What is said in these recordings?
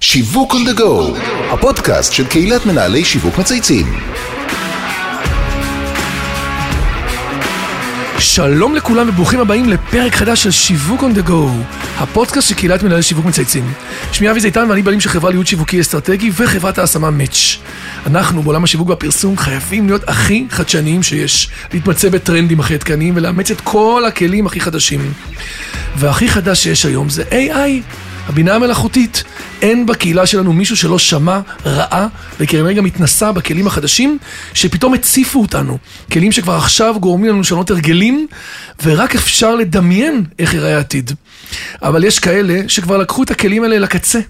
שיווק on the go, הפודקאסט של קהילת מנהלי שיווק מצייצים. שלום לכולם וברוכים הבאים לפרק חדש של שיווק on the go, הפודקאסט של קהילת מנהלי שיווק מצייצים. שמי אבי זיתן ואני בעלים של חברה לייעוד שיווקי אסטרטגי וחברת ההשמה מאץ'. אנחנו בעולם השיווק והפרסום חייבים להיות הכי חדשניים שיש, להתמצא בטרנדים הכי עדכניים ולאמץ את כל הכלים הכי חדשים. והכי חדש שיש היום זה AI, הבינה המלאכותית. אין בקהילה שלנו מישהו שלא שמע, ראה, וכנראה גם התנסה בכלים החדשים שפתאום הציפו אותנו. כלים שכבר עכשיו גורמים לנו לשנות הרגלים, ורק אפשר לדמיין איך ייראה העתיד. אבל יש כאלה שכבר לקחו את הכלים האלה לקצה.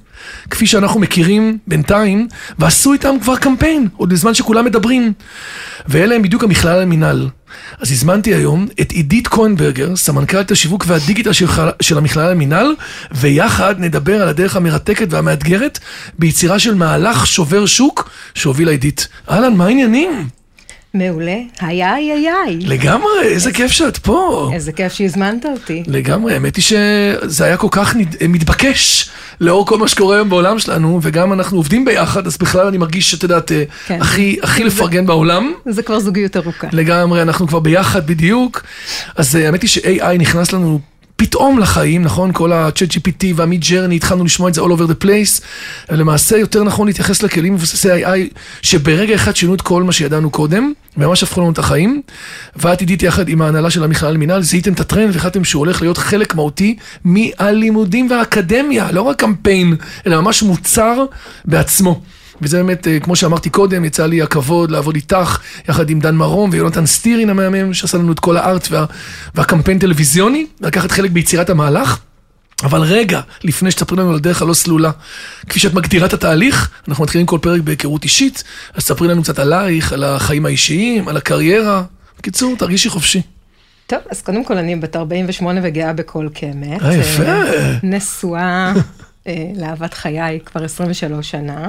כפי שאנחנו מכירים בינתיים, ועשו איתם כבר קמפיין, עוד בזמן שכולם מדברים. ואלה הם בדיוק המכלל המינהל. אז הזמנתי היום את עידית כהנברגר, סמנכ"לית השיווק והדיגיטל של, של המכלל המינהל, ויחד נדבר על הדרך המרתקת והמאתגרת ביצירה של מהלך שובר שוק שהובילה עידית. אהלן, מה העניינים? מעולה, היי היי היי. לגמרי, איזה כיף שאת פה. איזה כיף שהזמנת אותי. לגמרי, האמת היא שזה היה כל כך נד... מתבקש לאור כל מה שקורה היום בעולם שלנו, וגם אנחנו עובדים ביחד, אז בכלל אני מרגיש שאת יודעת, כן. הכי, הכי לפרגן בעולם. זה כבר זוגיות ארוכה. לגמרי, אנחנו כבר ביחד בדיוק. אז אה, האמת היא ש-AI נכנס לנו פתאום לחיים, נכון? כל ה-chat GPT וה-mid journey, התחלנו לשמוע את זה all over the place. ולמעשה יותר נכון להתייחס לכלים מבוססי AI, שברגע אחד שינו את כל מה שידענו קודם, ממש הפכו לנו את החיים. ואת עידית יחד עם ההנהלה של המכלל מינהל, זיהיתם את הטרנד והחלטתם שהוא הולך להיות חלק מהותי מהלימודים והאקדמיה, לא רק קמפיין, אלא ממש מוצר בעצמו. וזה באמת, אה, כמו שאמרתי קודם, יצא לי הכבוד לעבוד איתך, יחד עם דן מרום ויונתן סטירין המהמם, שעשה לנו את כל הארט וה, והקמפיין טלוויזיוני, לקחת חלק ביצירת המהלך. אבל רגע, לפני שתספרי לנו על הדרך הלא סלולה, כפי שאת מגדירה את התהליך, אנחנו מתחילים כל פרק בהיכרות אישית, אז ספרי לנו קצת עלייך, על החיים האישיים, על הקריירה. בקיצור, תרגישי חופשי. טוב, אז קודם כל אני בת 48 וגאה בכל קמת. אה, יפה. אה, נשואה אה, לאהבת חיי כבר 23 שנה.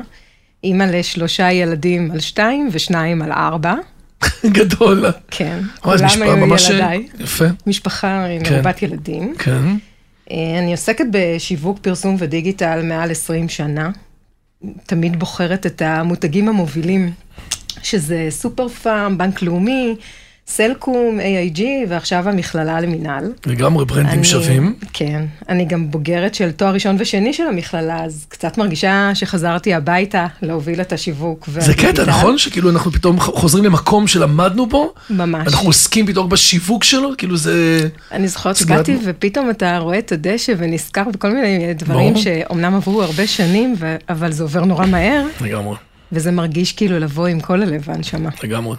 אימא לשלושה ילדים על שתיים ושניים על ארבע. גדול. כן, כולם היו ממש- ילדיי. יפה. משפחה כן. מרובת ילדים. כן. אה, אני עוסקת בשיווק, פרסום ודיגיטל מעל 20 שנה. תמיד בוחרת את המותגים המובילים, שזה סופר פארם, בנק לאומי, סלקום, AIG, ועכשיו המכללה למינהל. לגמרי ברנדים אני- שווים. כן, אני גם בוגרת של תואר ראשון ושני של המכללה, אז קצת מרגישה שחזרתי הביתה להוביל את השיווק. זה קטע. נכון? שכאילו אנחנו פתאום חוזרים למקום שלמדנו בו, ממש. אנחנו עוסקים פתאום בשיווק שלו, כאילו זה... אני זוכרת שבאתי ופתאום אתה רואה את הדשא ונזכר בכל מיני דברים ברור. שאומנם עברו הרבה שנים, ו- אבל זה עובר נורא מהר, לגמרי, וזה מרגיש כאילו לבוא עם כל הלב והנשמה. לגמרי.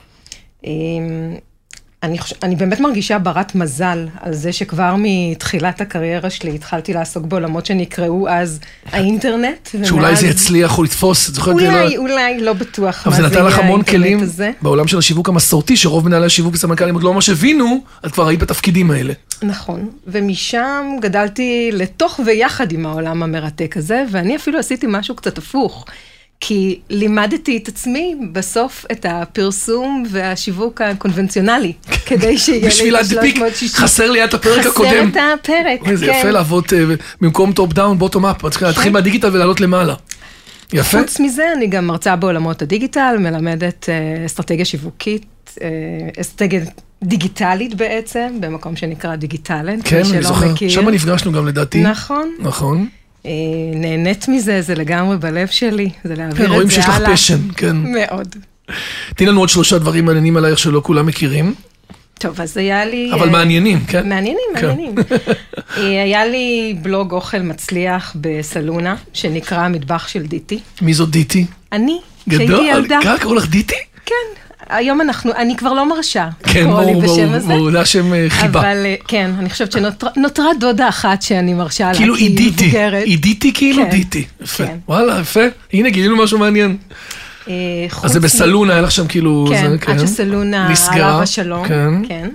אני, חוש... אני באמת מרגישה ברת מזל על זה שכבר מתחילת הקריירה שלי התחלתי לעסוק בעולמות שנקראו אז האינטרנט. שאולי ומאז- זה יצליח או לתפוס, את זוכרת? אולי, לא- אולי, לא בטוח אבל מה זה נתן לך המון כלים הזה. בעולם של השיווק המסורתי, שרוב מנהלי השיווק וסמנכ"לים עוד לא ממש הבינו, את כבר היית בתפקידים האלה. נכון, ומשם גדלתי לתוך ויחד עם העולם המרתק הזה, ואני אפילו עשיתי משהו קצת הפוך. כי לימדתי את עצמי בסוף את הפרסום והשיווק הקונבנציונלי, כדי שיהיה לי בשביל את להדביק, ה-360. חסר לי את הפרק הקודם. חסר את הפרק, אוי, זה כן. יפה לעבוד אה, במקום top down, bottom up, מתחיל להתחיל מהדיגיטל ולעלות למעלה. יפה? חוץ מזה, אני גם מרצה בעולמות הדיגיטל, מלמדת אה, אסטרטגיה שיווקית, אה, אסטרטגיה דיגיטלית בעצם, במקום שנקרא דיגיטלנט, כן, מי אני זוכר. שם נפגשנו גם לדעתי. נכון. נכון. אה, נהנית מזה, זה לגמרי בלב שלי, זה כן, להעביר רואים את זה שיש לך הלאה. passion, כן. מאוד. תני לנו עוד שלושה דברים מעניינים עלייך שלא כולם מכירים, טוב, אז היה לי... אבל אה, מעניינים, כן? מעניינים, כן. מעניינים. אה, היה לי בלוג אוכל מצליח בסלונה, שנקרא המטבח של דיטי. מי זאת דיטי? אני, כשהייתי גדול, ילדה, ככה קראו לך דיטי? כן, היום אנחנו, אני כבר לא מרשה כן, לקרוא לי בשם הזה. ברור, זה השם אה, חיבה. אבל אה, כן, אני חושבת שנותרה דודה אחת שאני מרשה לה, כאילו עידיתי. עידיתי כאילו כן, דיטי. יפה. כן. וואלה, יפה. הנה, גילינו משהו מעניין. אה, אז זה בסלונה, היה לך שם כאילו... כן, זה, עד שסלונה. עליו השלום. כן. כן.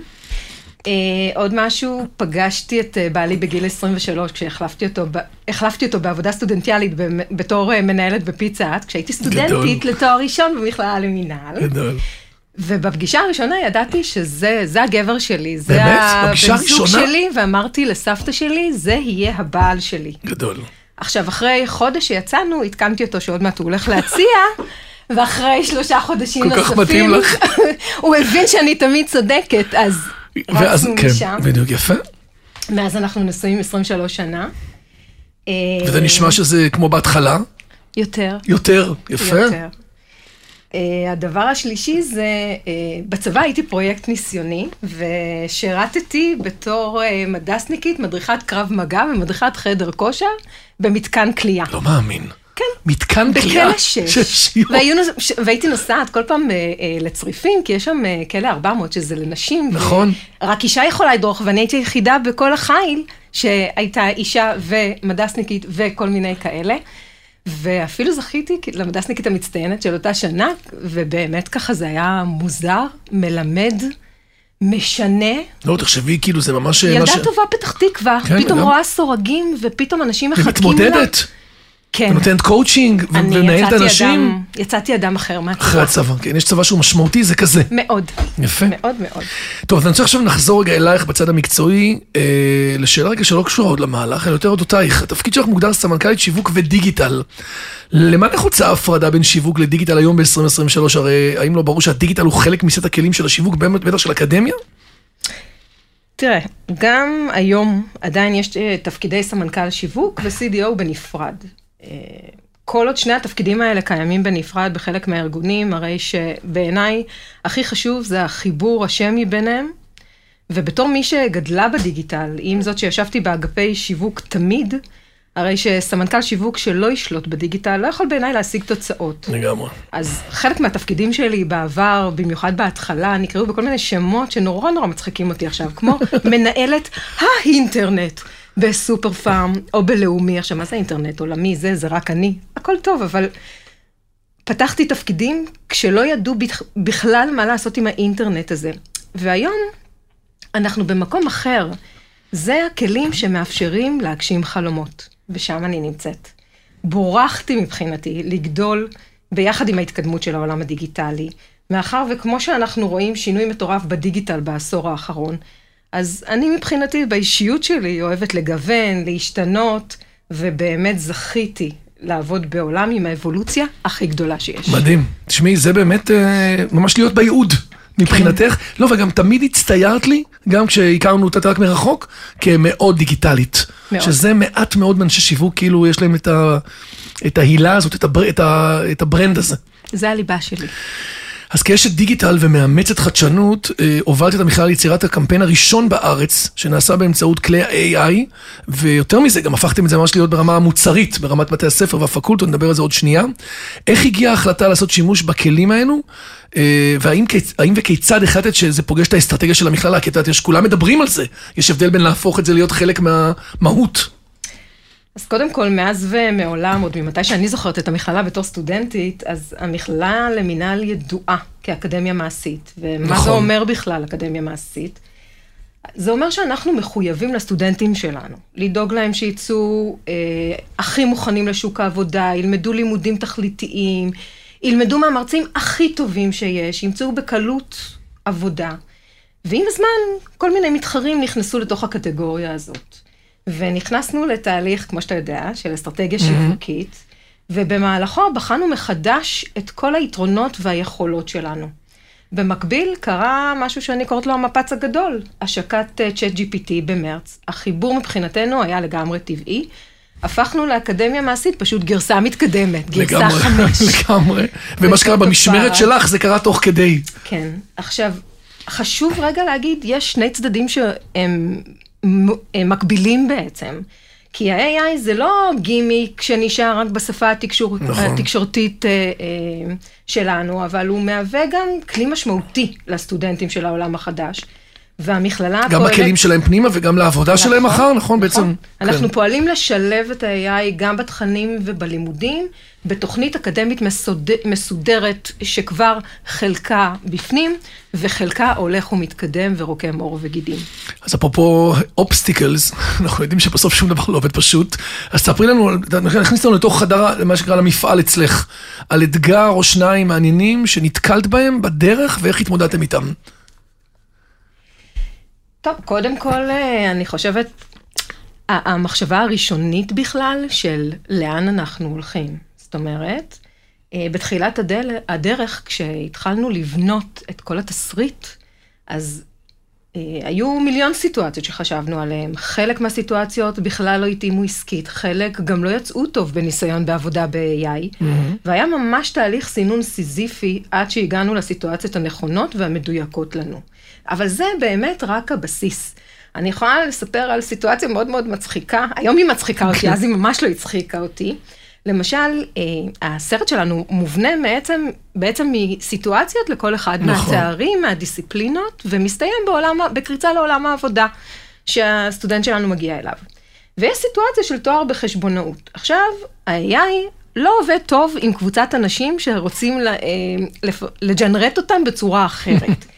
עוד משהו, פגשתי את בעלי בגיל 23, כשהחלפתי אותו, החלפתי אותו בעבודה סטודנטיאלית בתור מנהלת בפיצה כשהייתי סטודנטית לתואר ראשון במכללה למינהל. גדול. ובפגישה הראשונה ידעתי שזה זה הגבר שלי, זה באמת? בפגישה הראשונה? שלי, ואמרתי לסבתא שלי, זה יהיה הבעל שלי. גדול. עכשיו, אחרי חודש שיצאנו, עדכנתי אותו שעוד מעט הוא הולך להציע, ואחרי שלושה חודשים נוספים. הוא הבין שאני תמיד צודקת, אז ואז, רצנו כן, משם. בדיוק, יפה. מאז אנחנו נשואים 23 שנה. אה, וזה נשמע שזה כמו בהתחלה, יותר. יותר, יפה. יותר. Uh, הדבר השלישי זה, uh, בצבא הייתי פרויקט ניסיוני, ושירתתי בתור uh, מדסניקית, מדריכת קרב מגע ומדריכת חדר כושר במתקן כליאה. לא מאמין. כן. מתקן כליאה בכלא שש. שיעור. והיינו, ש- והייתי נוסעת כל פעם uh, לצריפין, כי יש שם uh, כלא 400 שזה לנשים. נכון. רק אישה יכולה לדרוך, ואני הייתי היחידה בכל החיל שהייתה אישה ומדסניקית וכל מיני כאלה. ואפילו זכיתי למדסניקית המצטיינת של אותה שנה, ובאמת ככה זה היה מוזר, מלמד, משנה. לא, תחשבי, כאילו, זה ממש... מה ילדה ש- טובה פתח תקווה, כן, פתאום וגם- רואה סורגים, ופתאום אנשים מחכים לה. ומתמודדת, כן. ונותנת קואוצ'ינג, ו- אני ומנהלת יצאתי אנשים. אדם, יצאתי אדם אחר אחרי מהצבא. הצבא, כן, יש צבא שהוא משמעותי, זה כזה. מאוד. יפה. מאוד מאוד. טוב, אז אני רוצה עכשיו לחזור רגע אלייך בצד המקצועי, אה, לשאלה רגע שלא קשורה עוד למהלך, אלא יותר אודותייך. התפקיד שלך מוגדר סמנכ"לית שיווק ודיגיטל. למה נחוצה ההפרדה בין שיווק לדיגיטל היום ב-2023? הרי האם לא ברור שהדיגיטל הוא חלק מסט הכלים של השיווק, בטח של אקדמיה? תראה, גם היום עדיין יש אה, תפקידי סמנכ"ל שיווק ו-CDO בנפרד. כל עוד שני התפקידים האלה קיימים בנפרד בחלק מהארגונים, הרי שבעיניי הכי חשוב זה החיבור השמי ביניהם. ובתור מי שגדלה בדיגיטל, עם זאת שישבתי באגפי שיווק תמיד, הרי שסמנכ"ל שיווק שלא ישלוט בדיגיטל לא יכול בעיניי להשיג תוצאות. לגמרי. אז חלק מהתפקידים שלי בעבר, במיוחד בהתחלה, נקראו בכל מיני שמות שנורא נורא מצחיקים אותי עכשיו, כמו מנהלת האינטרנט בסופר פארם או בלאומי. עכשיו, מה זה אינטרנט עולמי? זה, זה רק אני. הכל טוב, אבל פתחתי תפקידים כשלא ידעו בכ- בכלל מה לעשות עם האינטרנט הזה. והיום אנחנו במקום אחר. זה הכלים שמאפשרים להגשים חלומות, ושם אני נמצאת. בורחתי מבחינתי לגדול ביחד עם ההתקדמות של העולם הדיגיטלי, מאחר וכמו שאנחנו רואים שינוי מטורף בדיגיטל בעשור האחרון, אז אני מבחינתי באישיות שלי אוהבת לגוון, להשתנות, ובאמת זכיתי לעבוד בעולם עם האבולוציה הכי גדולה שיש. מדהים. תשמעי, זה באמת אה, ממש להיות בייעוד. מבחינתך, לא, וגם תמיד הצטיירת לי, גם כשהכרנו אותה רק מרחוק, כמאוד דיגיטלית. מאוד. שזה מעט מאוד מאנשי שיווק, כאילו יש להם את, ה, את ההילה הזאת, את, הבר, את, ה, את ה brand הזה. זה הליבה שלי. אז כאשת דיגיטל ומאמצת חדשנות, אה, הובלת את המכללה ליצירת הקמפיין הראשון בארץ, שנעשה באמצעות כלי ה-AI, ויותר מזה, גם הפכתם את זה ממש להיות ברמה המוצרית, ברמת בתי הספר והפקולטות, נדבר על זה עוד שנייה. איך הגיעה ההחלטה לעשות שימוש בכלים האלו, אה, והאם כיצ- האם וכיצד החלטת שזה פוגש את האסטרטגיה של המכללה? כי את יודעת, כולם מדברים על זה. יש הבדל בין להפוך את זה להיות חלק מהמהות. אז קודם כל, מאז ומעולם, עוד ממתי שאני זוכרת את המכללה בתור סטודנטית, אז המכללה למינהל ידועה כאקדמיה מעשית. ומה נכון. זה אומר בכלל אקדמיה מעשית? זה אומר שאנחנו מחויבים לסטודנטים שלנו, לדאוג להם שיצאו אה, הכי מוכנים לשוק העבודה, ילמדו לימודים תכליתיים, ילמדו מהמרצים הכי טובים שיש, ימצאו בקלות עבודה. ועם הזמן, כל מיני מתחרים נכנסו לתוך הקטגוריה הזאת. ונכנסנו לתהליך, כמו שאתה יודע, של אסטרטגיה שיווקית, ובמהלכו בחנו מחדש את כל היתרונות והיכולות שלנו. במקביל קרה משהו שאני קוראת לו המפץ הגדול, השקת צ'אט GPT במרץ. החיבור מבחינתנו היה לגמרי טבעי. הפכנו לאקדמיה מעשית, פשוט גרסה מתקדמת, גרסה לגמרי, חמש. לגמרי. ומה שקרה במשמרת. שלך, זה קרה תוך כדי. כן. עכשיו, חשוב רגע להגיד, יש שני צדדים שהם מקבילים בעצם. כי ה-AI זה לא גימיק שנשאר רק בשפה התקשור... נכון. התקשורתית אה, אה, שלנו, אבל הוא מהווה גם כלי משמעותי לסטודנטים של העולם החדש. והמכללה גם פועלת... בכלים שלהם פנימה וגם לעבודה שלהם מחר, נכון? בעצם. אנחנו כן. פועלים לשלב את ה-AI גם בתכנים ובלימודים, בתוכנית אקדמית מסוד... מסודרת שכבר חלקה בפנים, וחלקה הולך ומתקדם ורוקם עור וגידים. אז אפרופו obstacles, אנחנו יודעים שבסוף שום דבר לא עובד פשוט, אז ספרי לנו, נכניס לנו לתוך חדר, מה שנקרא למפעל אצלך, על אתגר או שניים מעניינים שנתקלת בהם בדרך ואיך התמודדתם איתם. טוב, קודם כל, אה, אני חושבת, המחשבה הראשונית בכלל של לאן אנחנו הולכים. זאת אומרת, אה, בתחילת. הדרך, כשהתחלנו לבנות את כל התסריט, אז היו מיליון סיטואציות שחשבנו עליהן. חלק מהסיטואציות בכלל לא התאימו עסקית, חלק גם לא יצאו טוב בניסיון בעבודה ב-AI, mm-hmm. והיה ממש תהליך סינון סיזיפי עד שהגענו לסיטואציות הנכונות והמדויקות לנו. אבל זה באמת רק הבסיס. אני יכולה לספר על סיטואציה מאוד מאוד מצחיקה, היום היא מצחיקה אותי, אז היא ממש לא הצחיקה אותי. למשל, אה, הסרט שלנו מובנה בעצם, בעצם מסיטואציות לכל אחד נכון. מהתארים, מהדיסציפלינות, ומסתיים בעולם, בקריצה לעולם העבודה שהסטודנט שלנו מגיע אליו. ויש סיטואציה של תואר בחשבונאות. עכשיו, ה-AI לא עובד טוב עם קבוצת אנשים שרוצים אה, לג'נרט אותם בצורה אחרת.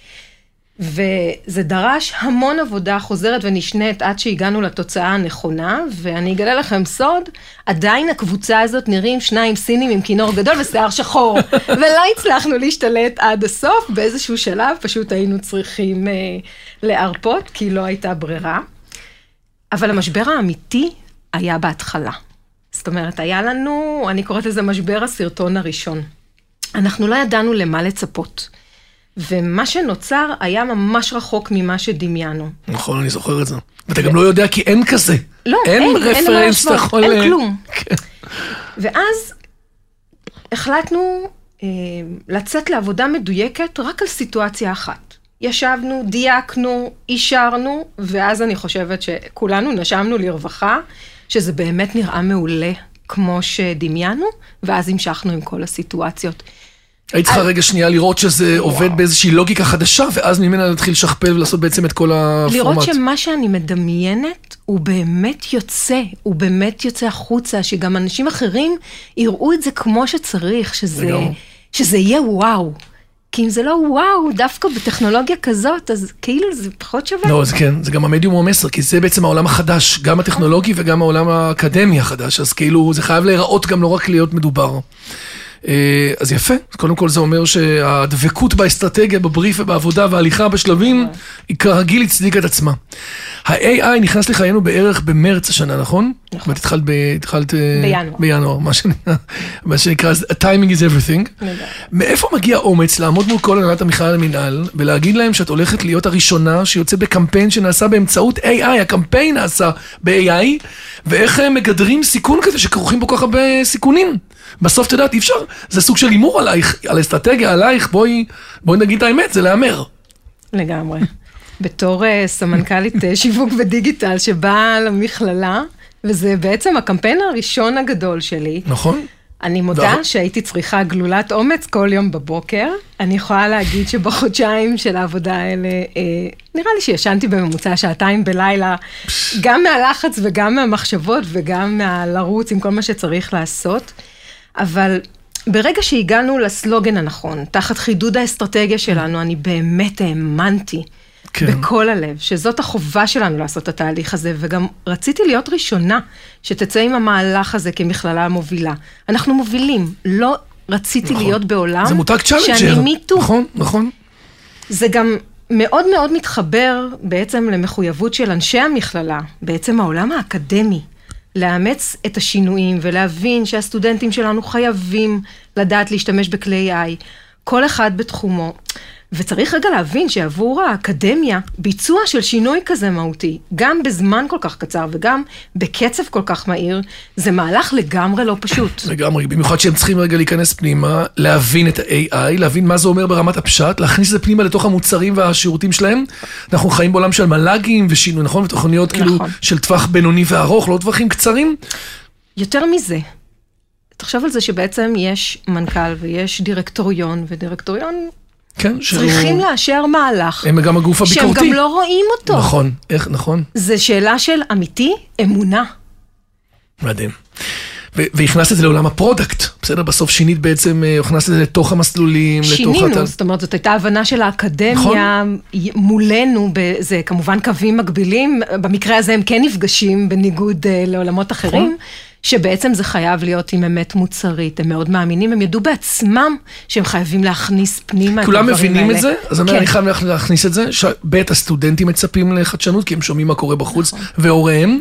וזה דרש המון עבודה חוזרת ונשנית עד שהגענו לתוצאה הנכונה, ואני אגלה לכם סוד, עדיין הקבוצה הזאת נראים שניים סינים עם כינור גדול ושיער שחור, ולא הצלחנו להשתלט עד הסוף, באיזשהו שלב פשוט היינו צריכים אה, להרפות, כי לא הייתה ברירה. אבל המשבר האמיתי היה בהתחלה. זאת אומרת, היה לנו, אני קוראת לזה משבר הסרטון הראשון. אנחנו לא ידענו למה לצפות. ומה שנוצר היה ממש רחוק ממה שדמיינו. נכון, אני זוכר את זה. ואתה גם לא יודע כי אין כזה. לא, אין, אין רפרנס, אתה יכול... אין כלום. כן. ואז החלטנו אה, לצאת לעבודה מדויקת רק על סיטואציה אחת. ישבנו, דייקנו, אישרנו, ואז אני חושבת שכולנו נשמנו לרווחה, שזה באמת נראה מעולה כמו שדמיינו, ואז המשכנו עם כל הסיטואציות. היית צריכה רגע שנייה לראות שזה עובד באיזושהי לוגיקה חדשה, ואז ממנה להתחיל לשכפל ולעשות בעצם את כל הפורמט. לראות שמה שאני מדמיינת, הוא באמת יוצא, הוא באמת יוצא החוצה, שגם אנשים אחרים יראו את זה כמו שצריך, שזה, שזה יהיה וואו. כי אם זה לא וואו, דווקא בטכנולוגיה כזאת, אז כאילו זה פחות שווה. לא, זה כן, זה גם המדיום הוא המסר, כי זה בעצם העולם החדש, גם הטכנולוגי וגם העולם האקדמי החדש, אז כאילו זה חייב להיראות גם לא רק להיות מדובר. אה, אז יפה, קודם כל זה אומר שהדבקות באסטרטגיה, בבריף ובעבודה וההליכה בשלבים, היא כרגיל הצדיקה את עצמה. ה-AI נכנס לחיינו בערך במרץ השנה, נכון? נכון. ואת התחלת, ב, התחלת אה, בינואר. בינואר, מה שנקרא, מה שנקרא, timing is everything. מאיפה מגיע אומץ לעמוד מול כל הנהלת המכלל למינהל ולהגיד להם שאת הולכת להיות הראשונה שיוצאת בקמפיין שנעשה באמצעות AI, הקמפיין נעשה ב-AI, ואיך הם מגדרים סיכון כזה שכרוכים בו כל כך הרבה סיכונים. בסוף, את יודעת, אי אפשר, זה סוג של הימור עלייך, על אסטרטגיה, עלייך, בואי, בואי נגיד את האמת, זה להמר. לגמרי. בתור uh, סמנכ"לית uh, שיווק ודיגיטל שבאה למכללה, וזה בעצם הקמפיין הראשון הגדול שלי. נכון. אני מודה שהייתי צריכה גלולת אומץ כל יום בבוקר. אני יכולה להגיד שבחודשיים של העבודה האלה, אה, נראה לי שישנתי בממוצע שעתיים בלילה, גם מהלחץ וגם מהמחשבות וגם מהלרוץ עם כל מה שצריך לעשות. אבל ברגע שהגענו לסלוגן הנכון, תחת חידוד האסטרטגיה שלנו, אני באמת האמנתי. כן. בכל הלב, שזאת החובה שלנו לעשות את התהליך הזה, וגם רציתי להיות ראשונה שתצא עם המהלך הזה כמכללה מובילה. אנחנו מובילים, לא רציתי נכון. להיות בעולם זה מותג challenger. שאני me too. נכון, נכון. זה גם מאוד מאוד מתחבר בעצם למחויבות של אנשי המכללה, בעצם העולם האקדמי. לאמץ את השינויים ולהבין שהסטודנטים שלנו חייבים לדעת להשתמש בכלי AI, כל אחד בתחומו. וצריך רגע להבין שעבור האקדמיה, ביצוע של שינוי כזה מהותי, גם בזמן כל כך קצר וגם בקצב כל כך מהיר, זה מהלך לגמרי לא פשוט. לגמרי, במיוחד שהם צריכים רגע להיכנס פנימה, להבין את ה-AI, להבין מה זה אומר ברמת הפשט, להכניס את זה פנימה לתוך המוצרים והשירותים שלהם. אנחנו חיים בעולם של מל"גים ושינוי, נכון? ותוכניות כאילו נכון. של טווח בינוני וארוך, לא טווחים קצרים. יותר מזה, תחשוב על זה שבעצם יש מנכ"ל ויש דירקטוריון, ודירקטוריון כן, צריכים שהוא... לאשר מהלך. הם גם הגוף הביקורתי. שהם גם לא רואים אותו. נכון, איך, נכון. זה שאלה של אמיתי, אמונה. מדהים. והכנסת את זה לעולם ה product, בסדר? בסוף שינית בעצם, אה, הכנסת את זה לתוך המסלולים, שינינו, לתוך... שינינו, זאת אומרת, זאת הייתה הבנה של האקדמיה נכון. מולנו, זה כמובן קווים מקבילים, במקרה הזה הם כן נפגשים בניגוד uh, לעולמות אחרים. נכון. שבעצם זה חייב להיות עם אמת מוצרית, הם מאוד מאמינים, הם ידעו בעצמם שהם חייבים להכניס פנימה את הדברים כולם האלה. מבינים את זה? אז כן. אני חייב להכניס את זה. ש- ב', הסטודנטים מצפים לחדשנות, כי הם שומעים מה קורה בחוץ, נכון. והוריהם.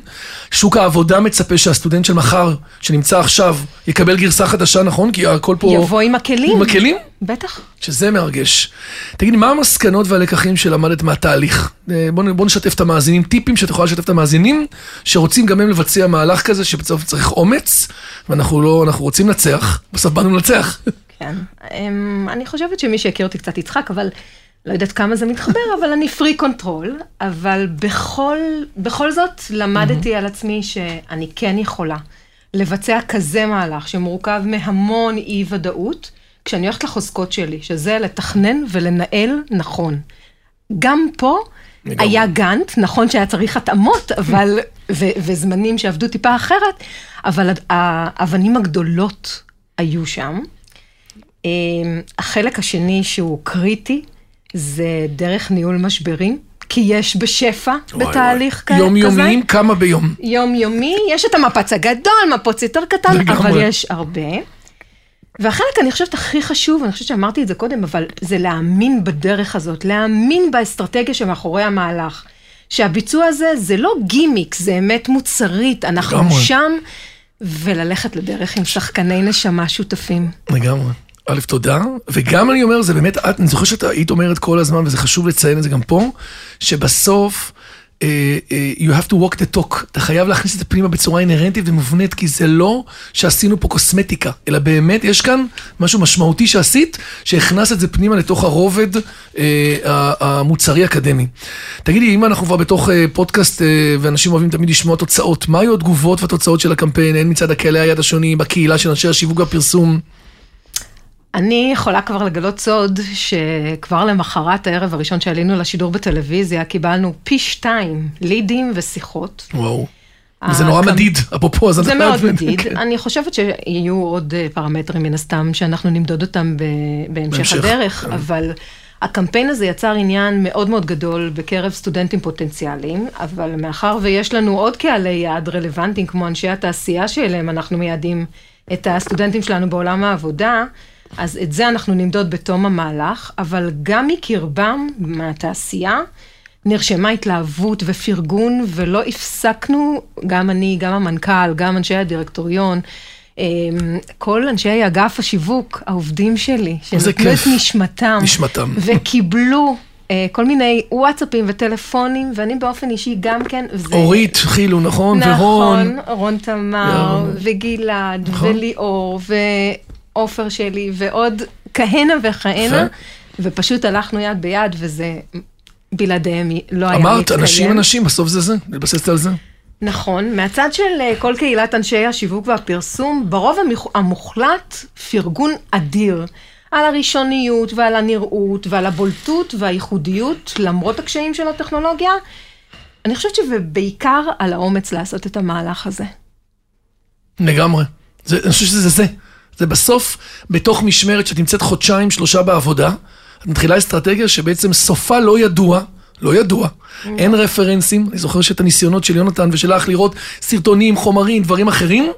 שוק העבודה מצפה שהסטודנט של מחר, שנמצא עכשיו, יקבל גרסה חדשה, נכון? כי הכל פה... יבוא עם הכלים. עם הכלים? בטח. שזה מרגש. תגידי, מה המסקנות והלקחים שלמדת מהתהליך? אה, בוא, נ- בוא נשתף את המאזינים, טיפים שאת יכולה לשתף את המאזינים, שרוצים גם הם לבצע מהלך כזה, שבסוף צריך אומץ, ואנחנו לא, אנחנו רוצים לנצח, בסוף באנו לנצח. כן. אמ, אני חושבת שמי שהכיר אותי קצת יצחק, אבל לא יודעת כמה זה מתחבר, אבל אני freak control, אבל בכל, בכל זאת למדתי על עצמי שאני כן יכולה לבצע כזה מהלך שמורכב מהמון אי ודאות, כשאני הולכת לחוזקות שלי, שזה לתכנן ולנהל נכון. גם פה לגמרי. היה גאנט, נכון שהיה צריך התאמות, אבל, ו, וזמנים שעבדו טיפה אחרת, אבל האבנים הגדולות היו שם. אמ, החלק השני שהוא קריטי, זה דרך ניהול משברים, כי יש בשפע וואי, בתהליך וואי. כזה. יומיומיים, כמה ביום. יומיומי, יש את המפץ הגדול, מפוץ יותר קטן, לגמרי. אבל יש הרבה. והחלק, אני חושבת, הכי חשוב, אני חושבת שאמרתי את זה קודם, אבל זה להאמין בדרך הזאת, להאמין באסטרטגיה שמאחורי המהלך. שהביצוע הזה, זה לא גימיק, זה אמת מוצרית, אנחנו לגמרי. שם, וללכת לדרך עם שחקני נשמה שותפים. לגמרי. א', תודה, וגם אני אומר, זה באמת, את, אני זוכר שאת היית אומרת כל הזמן, וזה חשוב לציין את זה גם פה, שבסוף, you have to walk the talk, אתה חייב להכניס את זה פנימה בצורה אינהרנטית ומובנית, כי זה לא שעשינו פה קוסמטיקה, אלא באמת יש כאן משהו משמעותי שעשית, שהכנסת את זה פנימה לתוך הרובד uh, המוצרי אקדמי. תגידי, אם אנחנו כבר בתוך uh, פודקאסט, uh, ואנשים אוהבים תמיד לשמוע תוצאות, מה היו התגובות והתוצאות של הקמפיין, הן מצד הקהלי היד השונים, בקהילה של אנשי השיווק והפרסום? אני יכולה כבר לגלות סוד שכבר למחרת הערב הראשון שעלינו לשידור בטלוויזיה, קיבלנו פי שתיים לידים ושיחות. וואו. וזה נורא הקמ- מדיד, אפרופו, אז זה מאוד מדיד. כן. אני חושבת שיהיו עוד אה, פרמטרים מן הסתם, שאנחנו נמדוד אותם בהמשך, הדרך, כן. אבל הקמפיין הזה יצר עניין מאוד מאוד גדול בקרב סטודנטים פוטנציאליים, אבל מאחר ויש לנו עוד קהלי יעד רלוונטיים, כמו אנשי התעשייה שאליהם אנחנו מייעדים את הסטודנטים שלנו בעולם העבודה, אז את זה אנחנו נמדוד בתום המהלך, אבל גם מקרבם, מהתעשייה, נרשמה התלהבות ופרגון, ולא הפסקנו, גם אני, גם המנכ"ל, גם אנשי הדירקטוריון, אמ, כל אנשי אגף השיווק, העובדים שלי, שנתנו את. נשמתם, נשמתם. וקיבלו אה, כל מיני וואטסאפים וטלפונים, ואני באופן אישי גם כן, וזה... אורית, חילו, נכון? ורון. נכון, רון תמר, ירון. וגלעד, נכון. וליאור, ועופר שלי, ועוד כהנה וכהנה. ופשוט הלכנו יד ביד, וזה בלעדיהם לא היה אמרת, מתקיים. אנשים אנשים, בסוף זה זה, להתבסס על זה. נכון, מהצד של אה, כל קהילת אנשי השיווק והפרסום, ברוב המוחלט פרגון אדיר. על הראשוניות ועל הנראות ועל הבולטות והייחודיות, למרות הקשיים של הטכנולוגיה. אני חושבת שבעיקר על האומץ לעשות את המהלך הזה. לגמרי. זה, אני חושב שזה זה. זה בסוף, בתוך משמרת שאת נמצאת חודשיים, שלושה בעבודה, את מתחילה אסטרטגיה שבעצם סופה לא ידוע, לא ידוע, אין רפרנסים, אני זוכר שאת הניסיונות של יונתן ושלך לראות סרטונים, חומרים, דברים אחרים,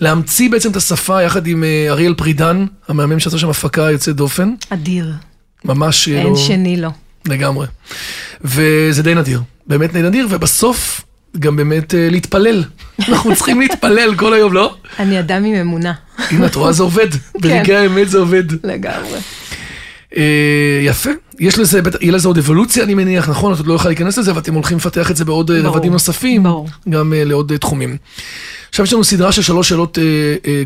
להמציא בעצם את השפה יחד עם אה, אריאל פרידן, המאמן שעשה שם הפקה יוצאת דופן, אדיר, ממש אה, אין לא... שני לו. לגמרי. וזה די נדיר, באמת די נדיר, ובסוף גם באמת אה, להתפלל. אנחנו צריכים להתפלל כל היום, לא? אני אדם עם אמונה, הנה, את רואה, זה עובד. ברגעי האמת זה עובד. לגמרי. אה, יפה. יש לזה, יהיה לזה עוד אבולוציה, אני מניח, נכון? את עוד לא יכולה להיכנס לזה, ואתם הולכים לפתח את זה בעוד אה, רבדים נוספים. גם לעוד תחומים. עכשיו יש לנו סדרה של שלוש שאלות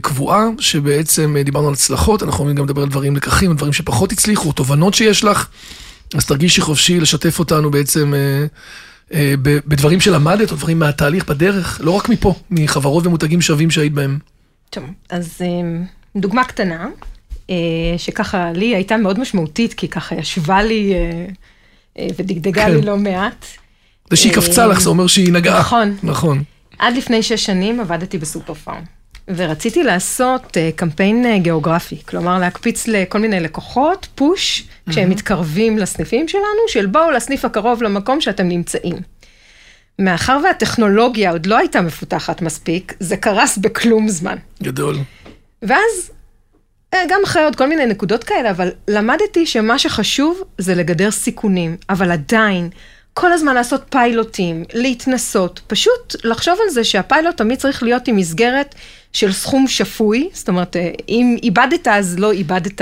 קבועה, שבעצם דיברנו על הצלחות, אנחנו יכולים גם לדבר על דברים לקחים, על דברים שפחות הצליחו, תובנות שיש לך, אז תרגישי חופשי לשתף אותנו בעצם בדברים שלמדת, או דברים מהתהליך בדרך, לא רק מפה, מחברות ומותגים שווים שהיית בהם. טוב, אז אמ, דוגמה קטנה, אה, שככה לי הייתה מאוד משמעותית, כי ככה ישבה לי אה, אה, ודגדגה כן. לי לא מעט. זה שהיא אה, קפצה לך, זה אומר שהיא נגעה. נכון. נכון. עד לפני שש שנים עבדתי בסופר פארם, ורציתי לעשות קמפיין גיאוגרפי, כלומר להקפיץ לכל מיני לקוחות, פוש, כשהם מתקרבים לסניפים שלנו, של בואו לסניף הקרוב למקום שאתם נמצאים. מאחר והטכנולוגיה עוד לא הייתה מפותחת מספיק, זה קרס בכלום זמן. גדול. ואז, אה, גם אחרי עוד כל מיני נקודות כאלה, אבל למדתי שמה שחשוב זה לגדר סיכונים, אבל עדיין, כל הזמן לעשות פיילוטים, להתנסות, פשוט לחשוב על זה שהפיילוט תמיד צריך להיות עם מסגרת של סכום שפוי, זאת אומרת, אה, אם איבדת אז לא איבדת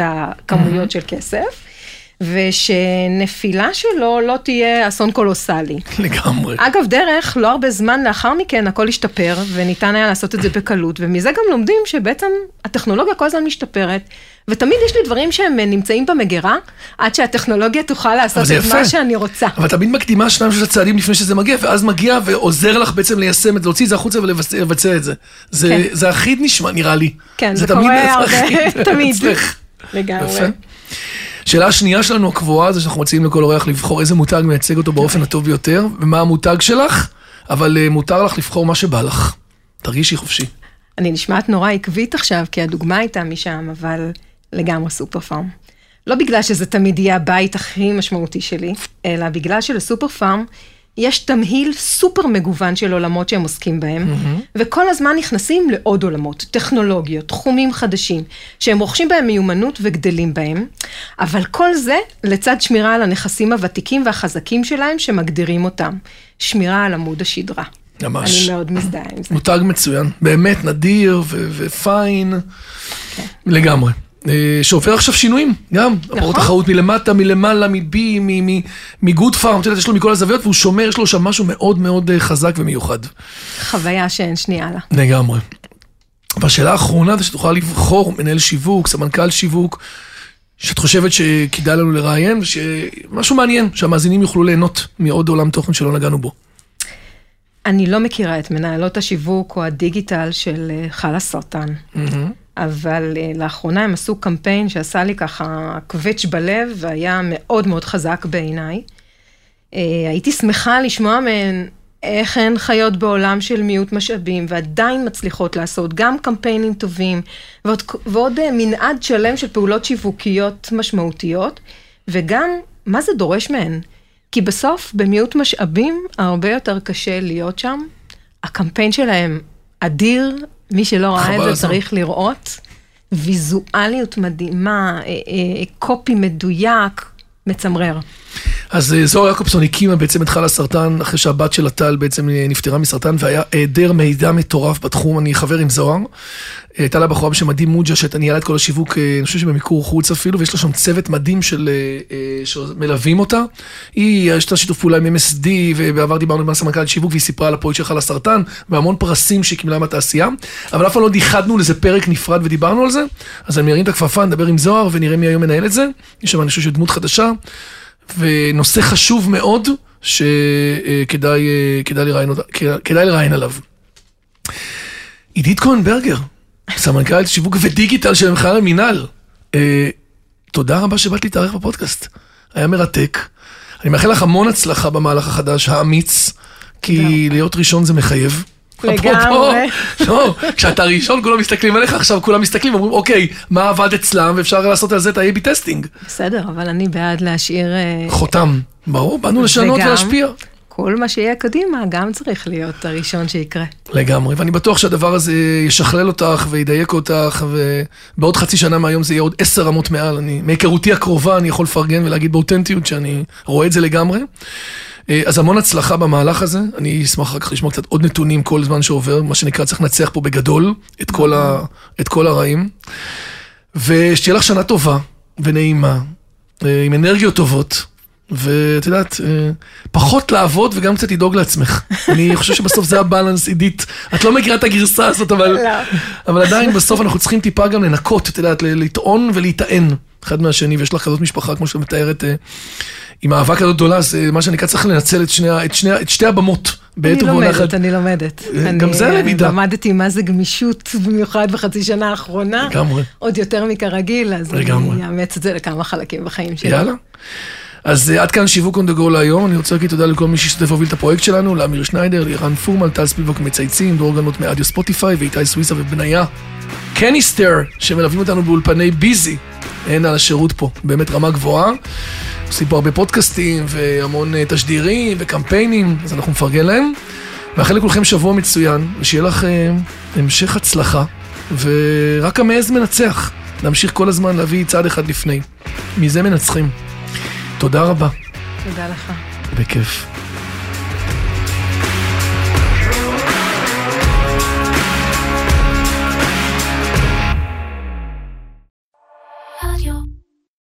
כמויות של כסף. ושנפילה שלו לא תהיה אסון קולוסלי. לגמרי. אגב, דרך, לא הרבה זמן לאחר מכן הכל השתפר, וניתן היה לעשות את זה בקלות, ומזה גם לומדים שבעצם הטכנולוגיה כל הזמן משתפרת, ותמיד יש לי דברים שהם נמצאים במגירה, עד שהטכנולוגיה תוכל לעשות את. מה שאני רוצה. אבל תמיד מקדימה שניים שלושה צעדים לפני שזה מגיע, ואז מגיע ועוזר לך בעצם ליישם את זה, להוציא את זה החוצה ולבצע את זה. זה, כן. זה אחיד נשמע, נראה לי. כן, זה תמיד קורה הרבה, תמיד. לגמרי. שאלה השנייה שלנו הקבועה זה שאנחנו מציעים לכל אורח לבחור איזה מותג מייצג אותו באופן הטוב ביותר, ומה המותג שלך, אבל אה, מותר לך לבחור מה שבא לך. תרגישי חופשי. אני נשמעת נורא עקבית עכשיו, כי הדוגמה הייתה משם, אבל לגמרי סופר פארם. לא בגלל שזה תמיד יהיה הבית הכי משמעותי שלי, אלא בגלל שלסופר פארם יש תמהיל סופר מגוון של עולמות שהם עוסקים בהם, mm-hmm. וכל הזמן נכנסים לעוד עולמות, טכנולוגיות, תחומים חדשים, שהם רוכשים בהם מיומנות וגדלים בהם, אבל כל זה לצד שמירה על הנכסים הוותיקים והחזקים שלהם שמגדירים אותם. שמירה על עמוד השדרה. ממש. אני מאוד מזדהה עם זה. מותג מצוין, באמת נדיר ו- ופיין, כן. לגמרי. אה, שעובר עכשיו שינויים, גם. נכון. תחרות מלמטה, מלמעלה, מ-B, מגוד פארם, את יודעת, יש לו מכל הזוויות, והוא שומר, יש לו שם משהו מאוד מאוד אה, חזק ומיוחד. חוויה שאין שנייה לה. לגמרי. והשאלה האחרונה זה שתוכל לבחור מנהל שיווק, סמנכ"ל שיווק, שאת חושבת שכדאי לנו לראיין, ושמשהו מעניין, שהמאזינים יוכלו ליהנות מעוד עולם תוכן שלא נגענו בו. אני לא מכירה את מנהלות השיווק או הדיגיטל של אה, חלה סרטן, Mm-hmm. אבל אה, לאחרונה הם עשו קמפיין שעשה לי ככה קווץ' בלב והיה מאוד מאוד חזק בעיניי. אה, הייתי שמחה לשמוע מהן איך הן חיות בעולם של מיעוט משאבים ועדיין מצליחות לעשות גם קמפיינים טובים ועוד, ועוד אה, מנעד שלם של פעולות שיווקיות משמעותיות, וגם מה זה דורש מהן. כי בסוף, במיעוט משאבים, הרבה יותר קשה להיות שם. הקמפיין שלהם אדיר, מי שלא ראה את. זה צריך לראות. ויזואליות מדהימה, אה, אה, קופי מדויק, מצמרר. אז אה, זוהר יעקובסון הקימה בעצם את חלה סרטן, אחרי שהבת שלה טל בעצם אה, נפטרה מסרטן, והיה היעדר מידע מטורף בתחום, אני חבר עם זוהר. אה, הייתה לה בחורה בשם עדי מוג'ה, שהייתה ניהלה את כל השיווק, אה, אני חושב שבמיקור חוץ אפילו, ויש לה שם צוות מדהים של, אה, אה, שמלווים אותה. היא, יש לה שיתוף פעולה עם MSD, ובעבר דיברנו עם סמנכ"ל שיווק, והיא סיפרה על הפרויקט של חלה סרטן, והמון פרסים שהיא קיבלה מהתעשייה, אבל אף פעם לא ייחדנו לזה פרק נפרד ודיברנו על זה, אז אני מרים את הכפפה, נדבר עם זוהר, ונראה מי היום מנהל את זה. יש שם, אני חושב, שדמות חדשה. ונושא חשוב מאוד שכדאי כדאי לראיין, אותה- כדאי לראיין עליו. עידית כהן ברגר, סמנכ"לית שיווק ודיגיטל של מכלל המינהל. אה, תודה רבה שבאת להתארח בפודקאסט. היה מרתק. אני מאחל לך המון הצלחה במהלך החדש, האמיץ, כי להיות ראשון זה מחייב. לגמרי. לא, כשאתה ראשון כולם מסתכלים עליך, עכשיו כולם מסתכלים ואומרים, אוקיי, מה עבד אצלם, ואפשר לעשות על זה את ה-AB testing. בסדר, אבל אני בעד להשאיר... אה, חותם. ברור, באנו לשנות ולהשפיע. כל מה שיהיה קדימה גם צריך להיות הראשון שיקרה. לגמרי, ואני בטוח שהדבר הזה ישכלל אותך וידייק אותך, ובעוד חצי שנה מהיום זה יהיה עוד עשר רמות מעל. אני, מהיכרותי הקרובה אני יכול לפרגן ולהגיד באותנטיות שאני רואה את זה לגמרי. אה, אז המון הצלחה במהלך הזה, אני אשמח אחר כך לשמוע קצת עוד נתונים כל זמן שעובר, מה שנקרא צריך לנצח פה בגדול את כל, ה, את כל הרעים. ושתהיה לך שנה טובה ונעימה, אה, עם אנרגיות טובות. ואת יודעת, אה, פחות לעבוד וגם קצת לדאוג לעצמך. אני חושב שבסוף זה הבאלנס, עידית. את לא מכירה את הגרסה הזאת, אבל, לא. אבל עדיין בסוף אנחנו צריכים טיפה גם לנקות, את יודעת, לטעון ולהיטען אחד מהשני, ויש לך כזאת משפחה, כמו שאת מתארת, עם אהבה כזאת גדולה, זה מה שנקרא, צריך לנצל את, שני, את, שני, את שתי הבמות. אני בעת ובעונה אחת. לומדת, אני לומדת. אה, גם אני, זה אה, למידה. למדתי מה זה גמישות, במיוחד בחצי שנה האחרונה. לגמרי. עוד יותר מכרגיל, אז. אני אאמץ את זה לכמה חלקים בחיים שלי. יאללה. אז uh, עד כאן שיווק on the go להיום, אני רוצה להגיד תודה לכל מי שהשתתף והוביל את הפרויקט שלנו, לאמיר שניידר, לירן פורמן, טל ספיבוק מצייצים, דרור גנות מאדיו ספוטיפיי, ואיתי סוויסה ובניה קניסטר, שמלווים אותנו באולפני ביזי. אין על השירות פה, באמת רמה גבוהה. עושים פה הרבה פודקאסטים והמון אה, תשדירים וקמפיינים, אז אנחנו מפרגן להם. מאחל לכולכם שבוע מצוין, ושיהיה לך אה, המשך הצלחה, ורק המעז מנצח. להמשיך כל הזמן להביא צעד אחד לפני. מזה מנצחים. תודה רבה. תודה לך. בכיף.